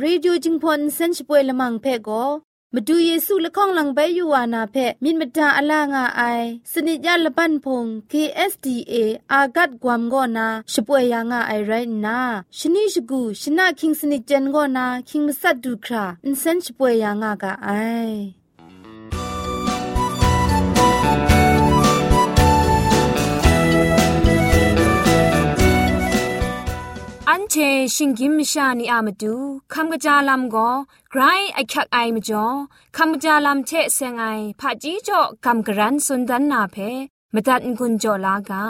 ရေดิโอจิงพอนเซนช่วยละมังเพ่ก็มาดูเยซูละข้องหลังใบยูวานาเพ่มินมดาอลางาไอสนิจยาละปันพง KSDA อากัดกวมก็นาช่วยยางาไอไรนาชนิชกูชนะคิงสนิจเจนก็นาคิงมัสัดดูคราอินเซนช่วยยางากาไอ ชชิงกิมชานีอามาดูคำกระจาลำก็ไกรไอคักไอมาจ่อคำกระจาลำเชเซงไอผาจีจ่อคำกระรันสุนดันนาเพมาตัดกุญจ่อลากา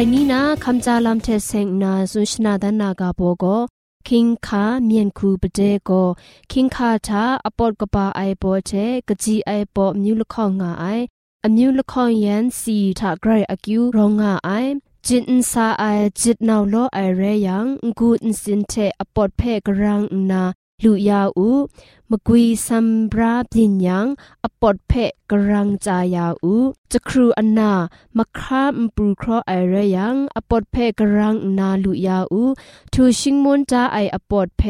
တိုင်နီနာခမ်ဂျာလမ်တေဆင်နာဇွန်ရှနာဒနာကဘောကို king kha mien khu pde ko king kha tha apot ka pa ai bo che ka ji ai bo myu la kho nga ai a myu la kho yan si tha grai a kyu ro nga ai jin sa ai jit naw lo ai re yang ngu in sin the apot phe grang na လခေါยันစီထဂရိအကျူရောငါအိုင်จิตนซาไอจิตนาวโลไอเรยังกูนสินเทอปอดเพกรังนาလူยาอูมกุยซัมบราปิญญังอปอดเพกรังจายาอูจะครูอันนามะครามปรูครอไอเรยังอปอดเพกรังนาลุยาอูทูชิงมอนจาไออปอดเพ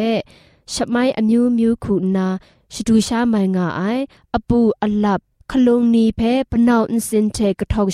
ชะไมอมิวมิวคูนาชดูชาไมงาไออปูอลับခလုံနီဖဲပနောက်အစင်တေကထောက်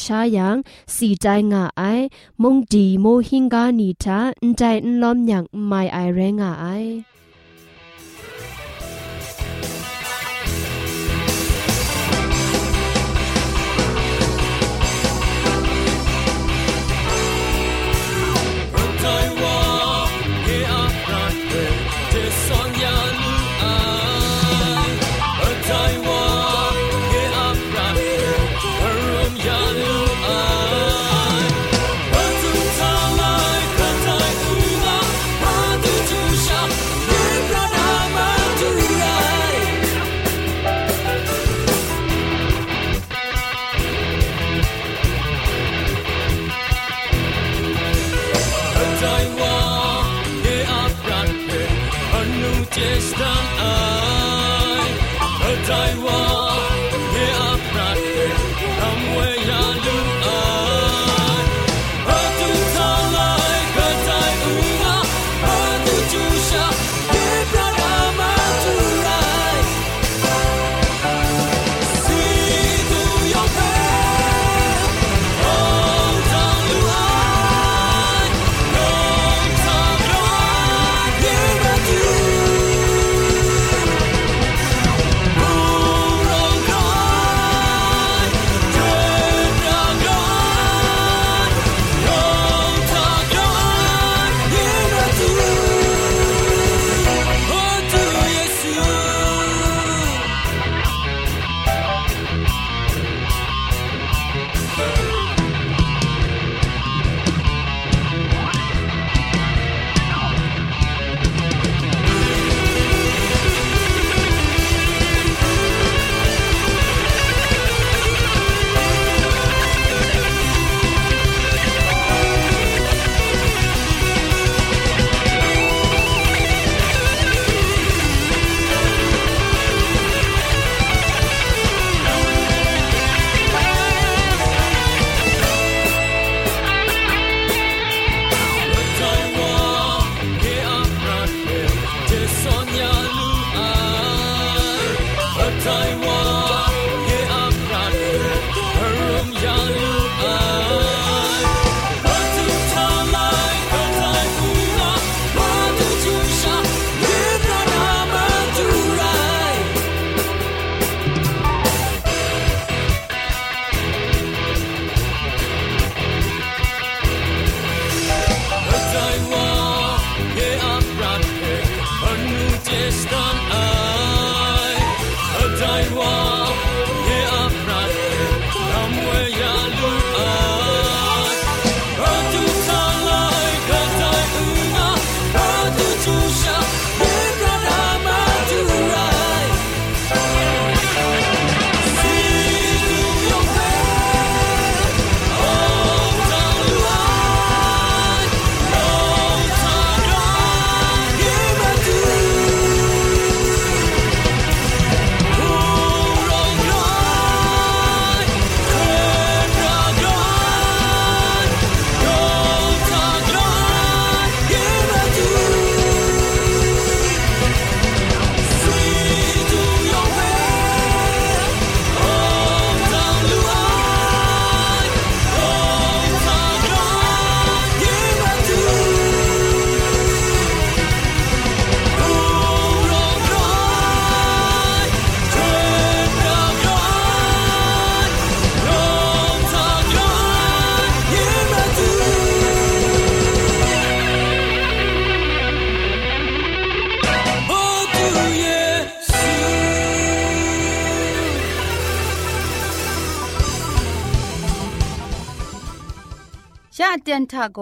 เตียนทาโก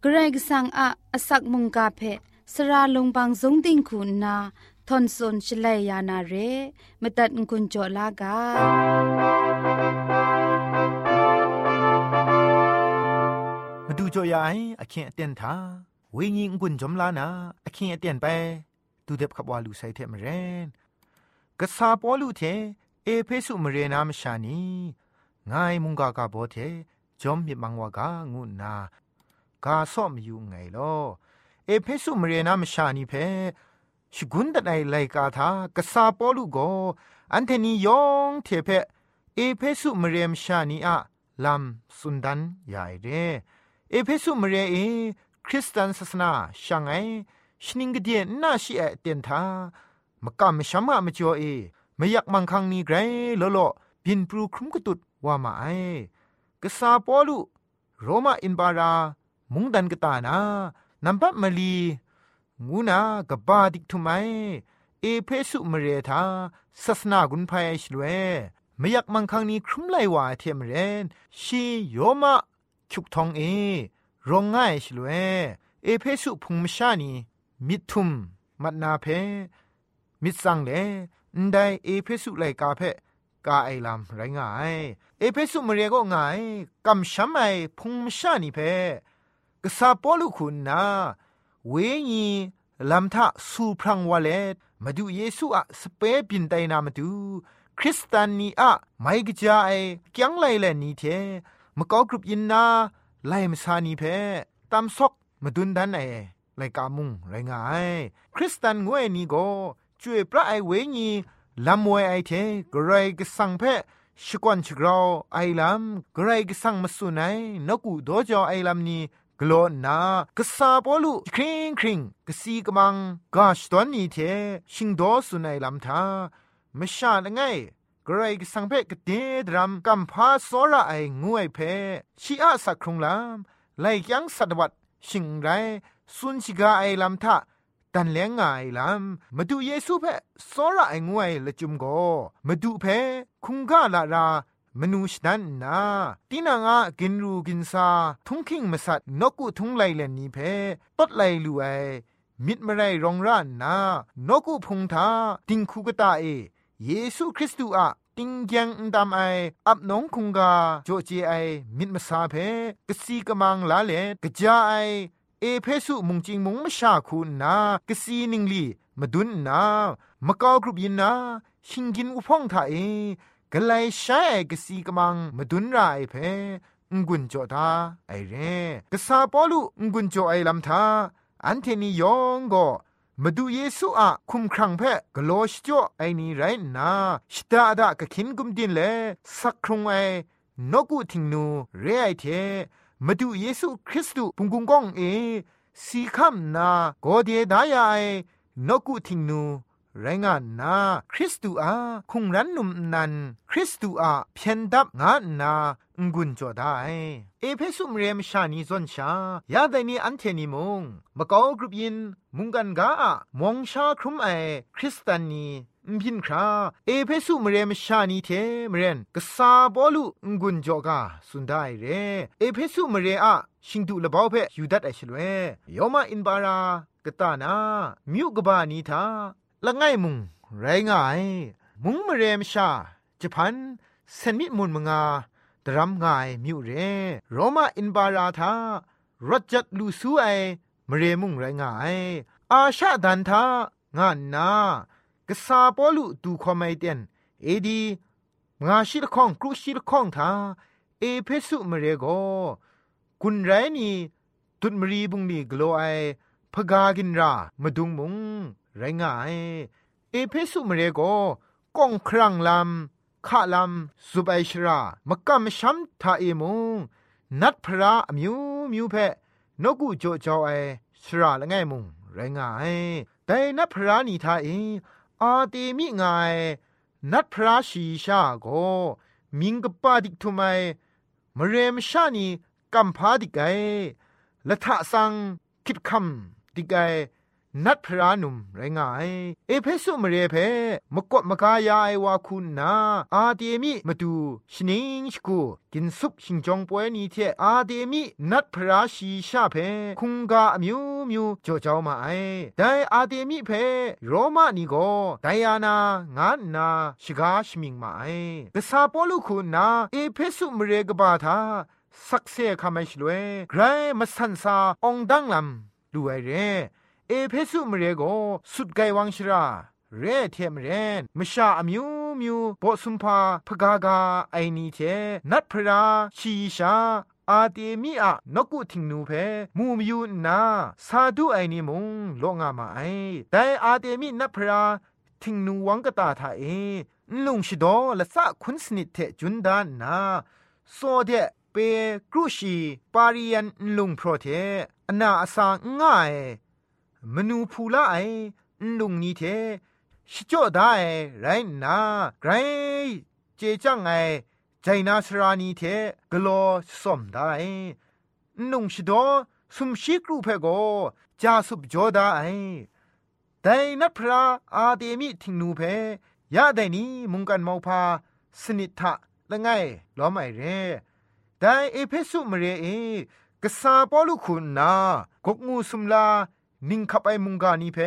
เกรกสังอะอสักมุงกาเพสระลงบางสงติงคุณนาทอนซนชลัยยานาเรมตัดกุญจลากามาดูจอยายอเคียเตียนทาเวญิงกุญจมลานาอเคียเตียนไปดูเด็บขับวาลูไซเทมเรนกษาปอลูเทเอเพสุมเรนามชานีงายมุงกากาโบเท จอมมีมังวากางูนากาซ่อมอยู่ไงลอเอเพสุมเรนามชานีเพชกุนตะไนไลกาทากษาปอลูโกอันเทนียองเทเพเอเพสุมเรมชานีอะลัมสุนดันยายเรเอเพสุมเรเอคริสเตันศาสนาช่างไอชนิงกเดียนน่าชิเอเตียนทามกะมชัมมะมจ่อเอไม่อยากมังคังนี้ไกรลอลอบินปรูครุมกตุดว่ามาไอ กษาปอลุโรมาอินบารามุงดันกตานานัมปัมลีงูนากบาดิกทุไมเอเพสุมเรธาศาสนากุนพายชลเวไม่อยากมังคังนี้ครุมไลว่าเทมเรนชีโยมาชุกทองเอรองง่ายชลเวเอเพสุพุงมชานีมิทุมมัดนาเพมิสังเลนไดเอเพสุไลกาเพ กาไอลำไรงายเอเพสุมเรียก็ง่ายกำช้ำไอพุงชานีเพกษาปอลุคุณนาเวญีลำทะสูพรังวาเลมาดูเยซูอะสเปปินไตนามาดูคริสตานีอะไม่กจาไอยังไลแลนี่เทมกอกรุปยินนาไลมสานีเพตามซอกมาดุนดันไอไลกามุงไรงาย คริสตันงวยนี่ก็ช่วยพระไอเวญี ลำมวยไอเทกรายกสังเพชกวนชกราวไอลำกรายกสังมาสุนัยนกูโดจอไอลำนี้กลอนนากษาปอลุคริงคริงกสีกมังกาชตอนนี้เทชิงโดสุนัยลำทามชาละไงกรกสังเพกเดดรัมกัมพาสอระไองวยเพชีอาสักครุงลำไลยังสัตวัดชิงไรสุนชิกาไอลำทะ ตันเลงไงลำมาดูเยซูเพสอระไองวยละจุมโกมาดูเพคุงกาลารามนูชนันนาตีนางากินรูกินซาทุงคิงมาสัตนกุทุงไลเลนีเพตดไลลูไอมิดมาไรรองร้านนานกุพงทาติงคูกตาเอ เยซูคริสต์อะติงยังดำไออับน้องคุงกาโจเจไอมิดมาซาเพกสีกมังลาเลกะจาไอ เอเพสุมุงจิงมุงมชาคูนากสีนิงลีมาดุนนามะกอกรุบยินนาชิงกินอุพ่องทาเอกะไลใช้กสีกมังมาดุนไรเพงกุนจอดาไอเรกษาปอลุงกุนจอไอลำทาอันเทนียองก็มาดูเยซูอะคุมครังเพะกโลชจ่อไอนี่ไรนาชตาดากะคินกุมดินเลสักครุงไอนกุทิงนูเรไอเท มาดูเยซูคริสต์ปุงกุงกองเอสีคำนาโกเดดายายนกุทิงนูไรงานนาคริสตูอาคุงรันนุมนันคริสตูอาเพียนดับงานนางุนจอได้เอเพสุมเรมชานีซอนชายาไดนีอันเทนิมงมะกอกรุปยินมุงกันกามองชาครุมไอคริสตานี มพินคราเอเพสุมเรมชานีเทมเรนกษาบอลุงุนจอกาสุนได้เรเอเพสุมเรอะชิงดูละบาวเพยูดัดไอชลเวยอมาอินบารากตานามิวกบานีทาละไงมุงไรง่ายมุงมเรมชาจะพันเซนมิมุนมงาดรัมง่ายมิวเรโรมาอินบาราทารจัดลูซูไอมเรมุงไรง่ายอาชาดันทางานนา กษาปอลุดูคอมไมเตนเอดีงาชิลข้องกรุชิลข้องทาเอเพสุมเรโกกุนไรนี่ตุดมรีบุงนี่กลัวไอพกากินรามาดุงมุงไรงายเอเพสุมเรโกก้องครังลำข้าลำสุบไอชรามกำช้ำทาเอมุงนัดพระมิวมิวเพนกุโจจไอชราละไงมุงไรงายแต่นัดพระนี่ทาเอ อาเตมิงายนัดพระชีชาโกมิงกปาดิกทุไมมเรมชานีกัมพาดิกไกละทะสังคิดคำดิกไก นัดพระนุมไรงายเอเพสุมเรเพมกดมกายาไอวาคุณนาอาเดมิมาดูชนิงชกูกินซุปชิงจงป่วยนี้เทอาเดมินัดพระชีชาเพคุงกาอมิวมิวจ่อเจ้ามาไอแต่อาเดมิเพโรมานีโกไดยานา งานนาชกาชมิงมาไอกษาปอลุคุณนาเอเพสุมเรกบาทาสักเซคาไม่ชลวยไกรมาสันซาองดังลำดูไอเร เอเพสุมเรโกสุดไกวังชราเรเทมเรนมชาอมิวมิวบอสุมพาพกากาไอนีเทนัดพระชีชาอาเตมีอะนกุทิงนูเพมูมยูนาซาดูไอนิมงโลงามาไอแต่อาเตมีนับพระทิงนูวังกตาทาเอลุงชิโดละสะคุนสนิทเทจุนดานนาโซเดเปกรุชีปาริยันลุงโปรเทอนาอสาง่าย มนูพูละไอลุงนี้เทชิจ่อได้ไรนาไกรเจจังไอใจนาสรานีเทกโลสมได้นุงชิโดสุมชิกรูเพโกจาสุบจอได้แต่นัพระอาเดมิทิงนูเพยาได้นี้มุงกันมอพาสนิทะละไงล้อมไอเร่แต่เอเพสุมเรเอกษาปอลุคุณนากกงูสุมลา นิ่งขับไอมุงกานีเพ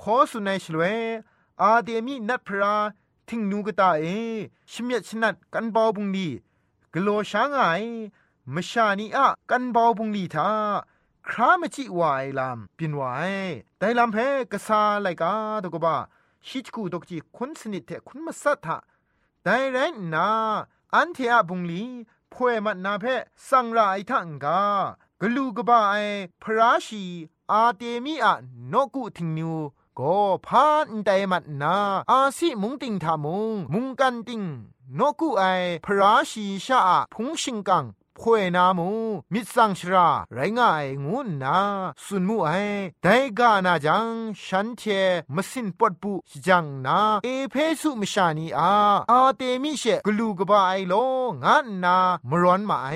ขอสุนัยชลเวอาเดมีนัดพระทิงนูกตาเอชิมยัดชนัดกันบาบุงดีกโลช้างไงมชานีอะกันบาบุงดีทาครามจิวายลามปินวายแต่ลำเพกษาไลกาตกบาชิจกูตกจีคุณสนิทเทคุณมาสัทธะแต่ไรนาอันเทียบุงลีพวยมันนาเพสังราไอทังกากลูกบาไอพระชี อาเตมีอะนกุทิงนิวก็พานไดมันนาอาสิมุงติงทามุงมุงกันติงนกุไอพระชีชาพุงชิงกัง พวยนามูมิสังชราไรงายงูนาสุนมูไอไดกานาจังฉันเทมสินปดปุจังนาเอเพสุมชานีอาอาเตมิเชกลูกบาไอโลงานนามร้อนมาไอ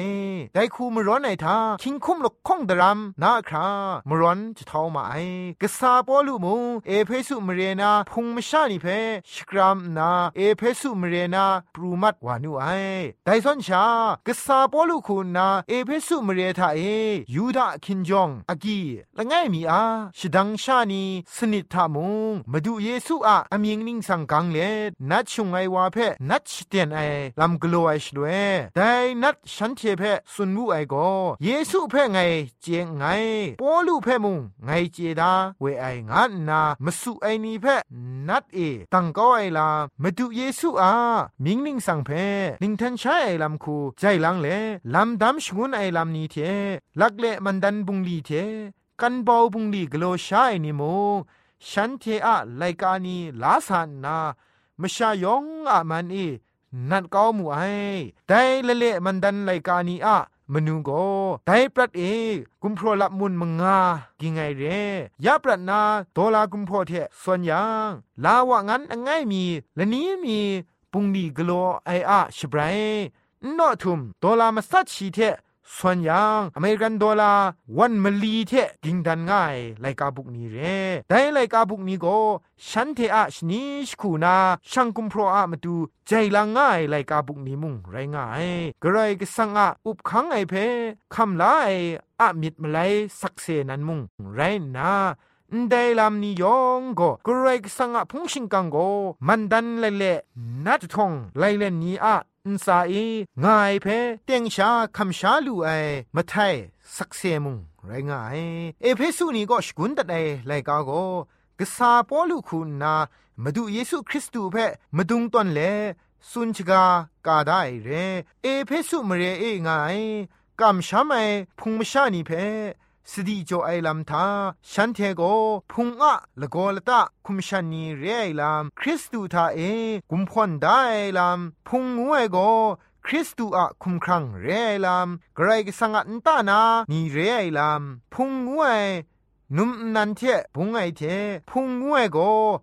ไดคูมร้อนไอทาคิงคุมลกคงดรามนาครามร้อนจะเท่ามาไอกษาปอลูมูเอเพสุมเรนาพุงมชานีเพชกรามนาเอเพสุมเรนาปรูมัดวานุไอไดซอนชากษาปอลูคุณนาเอเพสุมเรทาเอยูดาคินจองอากีละไงมีอาชดังชานีสนิทามุงมาดูเยซูอะอมียงนิ่งสังกังเลนัดชงไอวาเพนัดชเตียนไอลำกลัวไอชดเวแต่นัดฉันเทเพสุนมูไอโกเยซูเพไงเจงไงปอลูเพมุงไงเจดาเวไองานนามสุไอนีเพนัดเอตังก็ไอลามาดูเยซูอะมิงนิ่งสังเพนิงทันใช้ไอลำคูใจลังเลลำดำชงุนไอลำนี้เทลักเลมันดันบุงลีเทกันเบาบุงลีกโลชายนิโมฉันเทอะไลกานีลาสานนามชายองอะมันเอนัดก้าวมูไอแต่ละเลมันดันไลกานีอะมนูโกไดปรัดเอ กุมพรลับมุนมงากิงไงเรยาปรัดนาโตลากุมพรเทส่วนยังลาวะงั้นง่ายมี และนี้มี ปุงดีกโลไออะชบราย นอทุมโดลามาสัตชีเทส่วนยังอเมริกันดอลลาร์วันมลีเทกิงดันง่ายไลกาบุกนี้เรแต่ไลกาบุกนี้ก็ฉันเทอะชนิชคูนาช่างกุมโปรอะมาดูใจละง่ายไลกาบุกนี้มุงไรง่ายกระไรก็สังอะอุบขังไอเพคำลาไออะมิดมาไลสักเซนันมุงไรนา ได้ลำนิยองก็กรกสังะพงชิงกังโกมันดันเละเละนัดทงไลเลนนี้อะอินซาอีง่ายเพเตียงชาคำชาลูไอมาไทยสักเซมุงไรง่ายเอเพสุนีก็สกุนตัดไอไลกาโกกษาปอลูคุณนามาดูเยซูคริสต์เพมาดุงตอนเลสุนชกากาได้เรเอเพสุมเรเองายกำช้ำไอพุงมชานีเพ สตีโจไอลัมทาฉันเทโกพุงอะละโกละตะคุมชันนีเรไอลัมคริสตูทาเอกุมพอนได้ไอลัมพุงงวยโกคริสตูอะคุมครังเรไอลัมไกรกสังอันตานานีเรไอลัมพุงงวย นุมนันเทพุงไอเทพุงงวยโก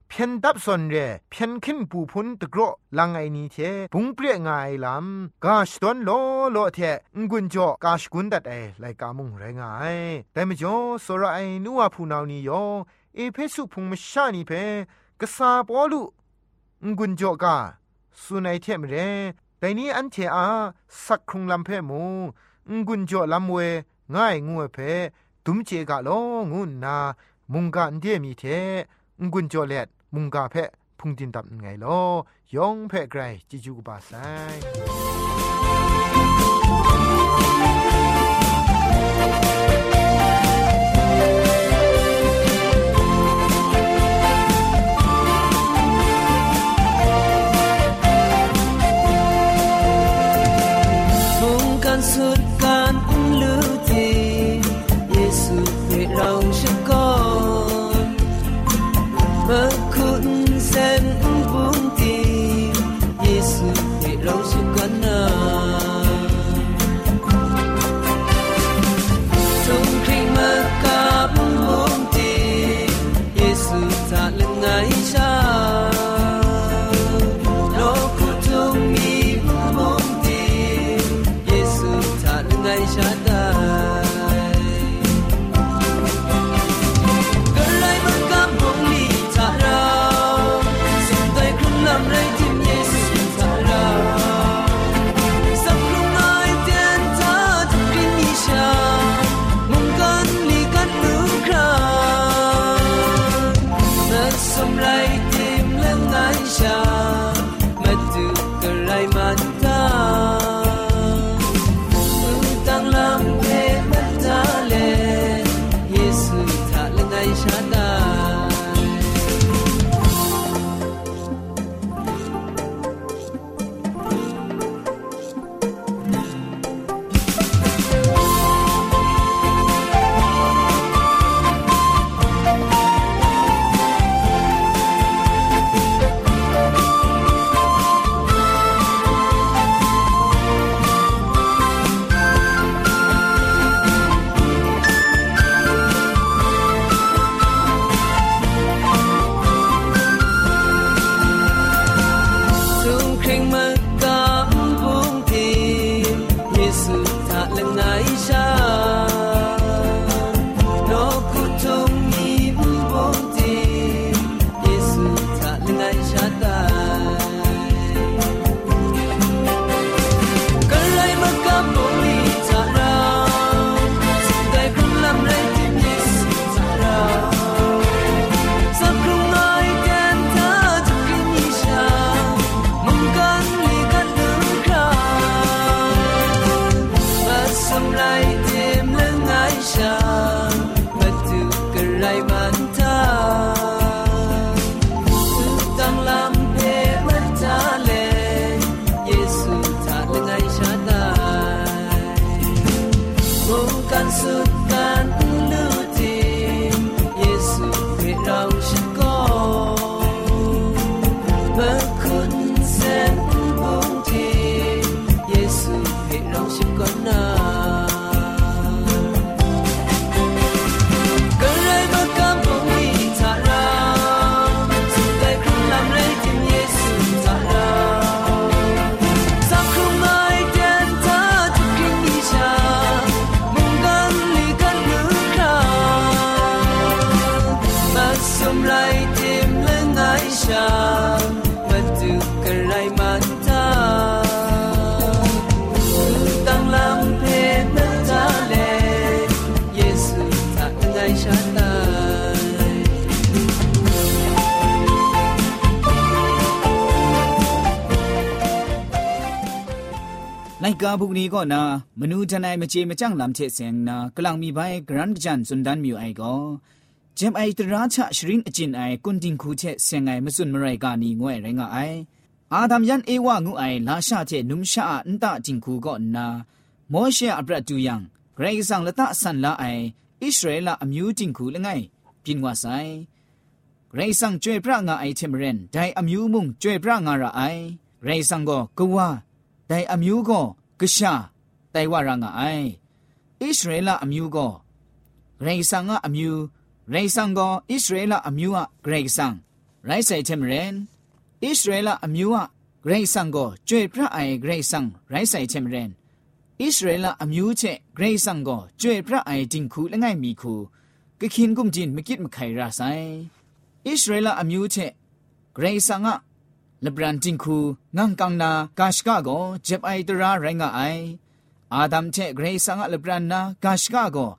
เพียนดับสนเรเพียนขึ้นปูพุนตะกรอลังไอนี้เทพุงเปรียงไงลำกาชตอนโลโลเทงกุนจ่อกาชกุนดัดไอไลกามุงไรงายแต่มจ่อสระไอนัวผู้นานี้ยอเเอเพสุพุงมชานีเพกษาปอลุงุนจ่อกาสุนัยเทมเรแต่นี้อันเทอาสักครุงลำเพมูงุนจ่อลำเวง่ายงัวเพ ดุมเจกะโลงุนนามุงกาอันเดียมีเทงุนจ่อเล็ดมุงกาเพพุงดินตับไงลอยองเพไกรจิจูกบาไซ คุ กาบุกนี้ก็นามนูทนายมเจมจังลำเทเสียงนากลังมีใบกรันจันสุนดันมิวไอก็เจมไอตราชะชรินอจินไอกุนดิงคูเทเสียงไอมสุนมไรกานีงวยไรงาไออาทำยันเอวะงูไอลาชาเทนุมชาอันตะจิงคูก็นาโมเชอับระดูยังไกรสังละตะสันละไออิสราเอลอมิวจิงคูละไงปินวาไซไรสังจวยพระงาไอเทมเรนไดอมิวมุงจวยพระงาระไอไรสังก็กว่าไดอมิวก็ ကရှာတိုင်ဝရငါအိုင်ဣသရေလအမျိုးကရေဆန်ကအမျိုးရေဆန်ကဣသရေလအမျိုးကဂရေဆန်ရိုက်ဆိုင်ချင်မရင်ဣသရေလအမျိုးကဂရေဆန်ကိုကျွေပြအိုင်ဂရေဆန်ရိုက်ဆိုင်ချင်မရင်ဣသရေလအမျိုးချက်ဂရေဆန်ကိုကျွေပြအိုင်တင်ခုလငိုင်မီခုကခင်ကုန်ဂျင်မကစ်မခိုင်ရာဆိုင်ဣသရေလအမျိုးချက်ဂရေဆန်က လဘရန်တင်ခုငန်ကန်နာကာရှကာကိုဂျက်အိုင်တရာရိုင်းငါအိုင်အာဒမ်ချက်ဂရေးဆာငါလဘရန်နာကာရှကာကို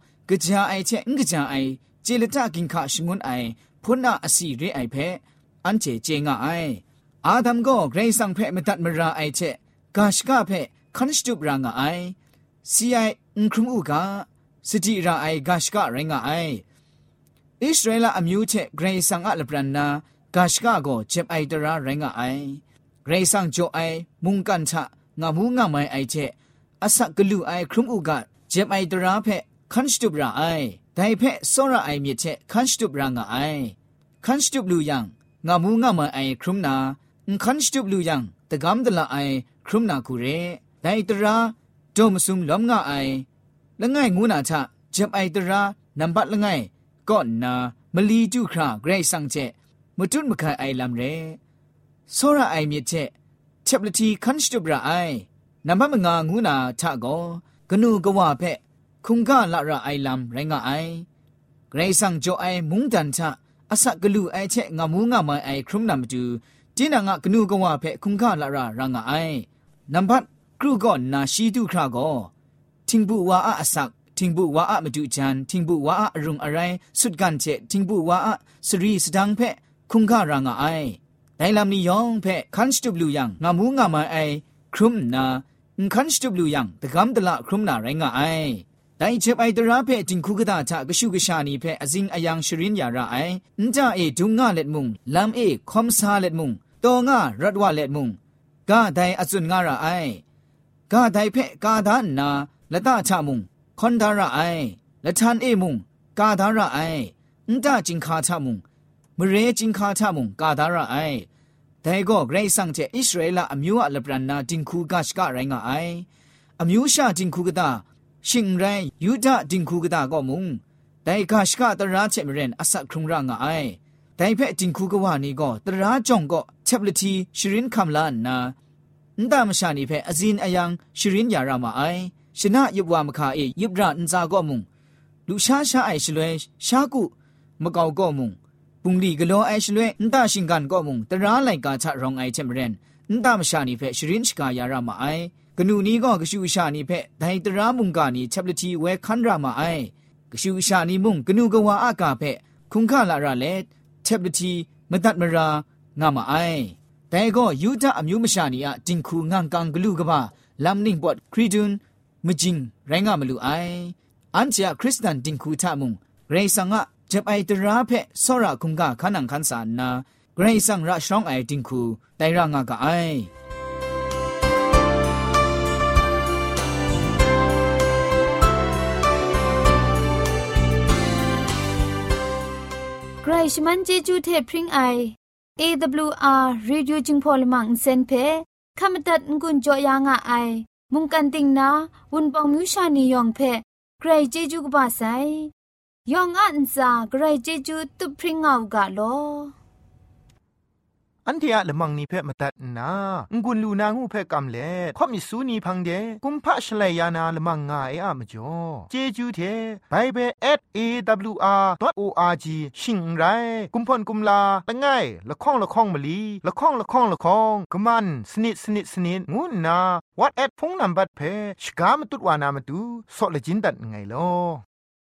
ကြာအိုင်ချက်ငကြာအိုင်ဂျေလတာကင်ခါရှငွန်းအိုင်ဖုနာအစီရဲအိုင်ဖဲအန်ချေချေငါအိုင်အာဒမ်ကိုဂရေးဆန်ဖဲမတတ်မရာအိုင်ချက်ကာရှကာဖဲခန်စတူဘရာငါအိုင်စီအိုင်အခမှုကစတိရာအိုင်ဂါရှကရိုင်းငါအိုင်ဣသရေလအမျိုးချက်ဂရေးဆန်ငါလဘရန်နာ กาชกาโกเจ็บไอตระแรงไอเรซังโจไอมุงกันชะงามูงามไอไอเจอาศักกลูไอครุมอุกาเจ็บไอตระเพคันสตุบราไอไดเพโซระไอเมีเจคันสตุบรางไอคันสตุบลูยังงามูงามไอครุมนาคันสตุบลูยังตะกำดละไอครุมนาคูเรไดตระดมซุมลอมงาไอละง่ายงูนาชะเจ็บไอตระนัมบัดละง่ายก่อนนามลีจุคราเกรซังเจ မတွန်းမခိုင်အိုင်လမ်ရဲစောရအိုင်မြစ်ချက်ချက်ပလတီခန်စတူဘရာအိုင်နမမငါငူနာထကောဂနုကဝဖက်ခုန်ကလရအိုင်လမ်ရငါအိုင်ဂရိဆန်ဂျိုအိုင်မုန်တန်ချအစကလူအိုင်ချက်ငမူးငမအိုင်ခရုမနာမတူတင်းနာငါဂနုကဝဖက်ခုန်ကလရရငါအိုင်နံပါတ်ကရုကောနာရှိတုခရကောတင်ဘူးဝါအအစက်တင်ဘူးဝါအမတူချန်တင်ဘူးဝါအရုံအရိုင်းဆွတ်ကန်ချက်တင်ဘူးဝါအစရီစဒန်းဖက် คุงการางไอไดลำนี้ยองเพคันสตุบลูยังงามูงามาไอครุมนาคันสตุบลูยังตะกำตะละครุมนาไรงาไอไดเจ็บไอตระเพจิงคุกตาทะกชุกชานีเพอซิงอยังชรินยาระไอนจาเอดุงงาเล็ดมุงลำเอคอมซาเล็ดมุงโตงารัดวาเล็ดมุงกาไดอจุนงาระไอกาไดเพกาดานนาละตาชะมุงคอนดาระไอละทันเอมุงกาดาระไออุนตาจิงคาชะมุง မရေဂျင်ခါထမုံကာဒါရအိုင်ဒိုင်ကောဂရိတ်ဆန့်တဲ့အစ္စရေလအမျိုးအလပရနာတင်ခုကရှကရိုင်းကအိုင်အမျိုးရှာတင်ခုကတာရှင်ရိုင်းယူဒတင်ခုကတာကောမုံဒိုင်ကရှကတရာချက်မရင်အဆက်ခုံရငါအိုင်ဒိုင်ဖက်တင်ခုကဝနီကောတရာကြောင့်ကောချက်ပလတီရှရင်ခမ်လာနာအန်တမရှာနေဖက်အဇင်အယံရှရင်ယာရမအိုင်ရှနာယဘဝမခအေယိဗရန်ဇာကောမုံလူရှာရှာအိုင်ရှလွဲရှာကုမကောင်ကောမုံ ปุงลีกะลอไอชลเวนตาชิงกันก็มุงตราไลกาฉะรองไอเชมเรนนตามชานีเพ่ชรินชกายารามาไอกนูนี้ก็กชูชานีเพ่ไดตรามุงกานีฉับลทีเวคันรามาไอกชูชานีมุงกนูกวาอากาเพ่คุงคาลาราเลฉับลทีมตัดมรางามาไอแต่ก็ยูดาอมิวมชานีอะจิงคูงังกังกลูกบาลัมนิงบอดครีดุนมจิงไรงามลูไออันเชียคริสตันจิงคูทามุงเรซังอะ จะไปตราเพะสระคุงกะขันังขันสานนาไกรสังระช่องไอติงคูไดร่างากะไอใครชมันเจจูเทพริงไอ AWR Radio จึงพอลมังเซนเพขามตัดงุนจอยางอไอ มุงกันติงนาวุนปองมิวชานียองเพใครเจจูกบาไซ ยองอันซาใครเจจูตุพริ้งเอากาโลอันที่อะละมังนิเพ่มาตัดนางุนลูนางูเพ่กำเล่ข่อมิสูนีพังเดกุมพะชเลยานาละมังงาเออะมจ่อเจจูเทไบเบิล @awr.org ชิงไรกุมพ่นกุมลาละง่ายละข้องละข้องมะลีละข้องละข้องละข้องกะมันสนิดสนิดสนิดงูนา what at พงนัมบัดเพชกามตุดวานามตุซอเลจินดัดไงลอ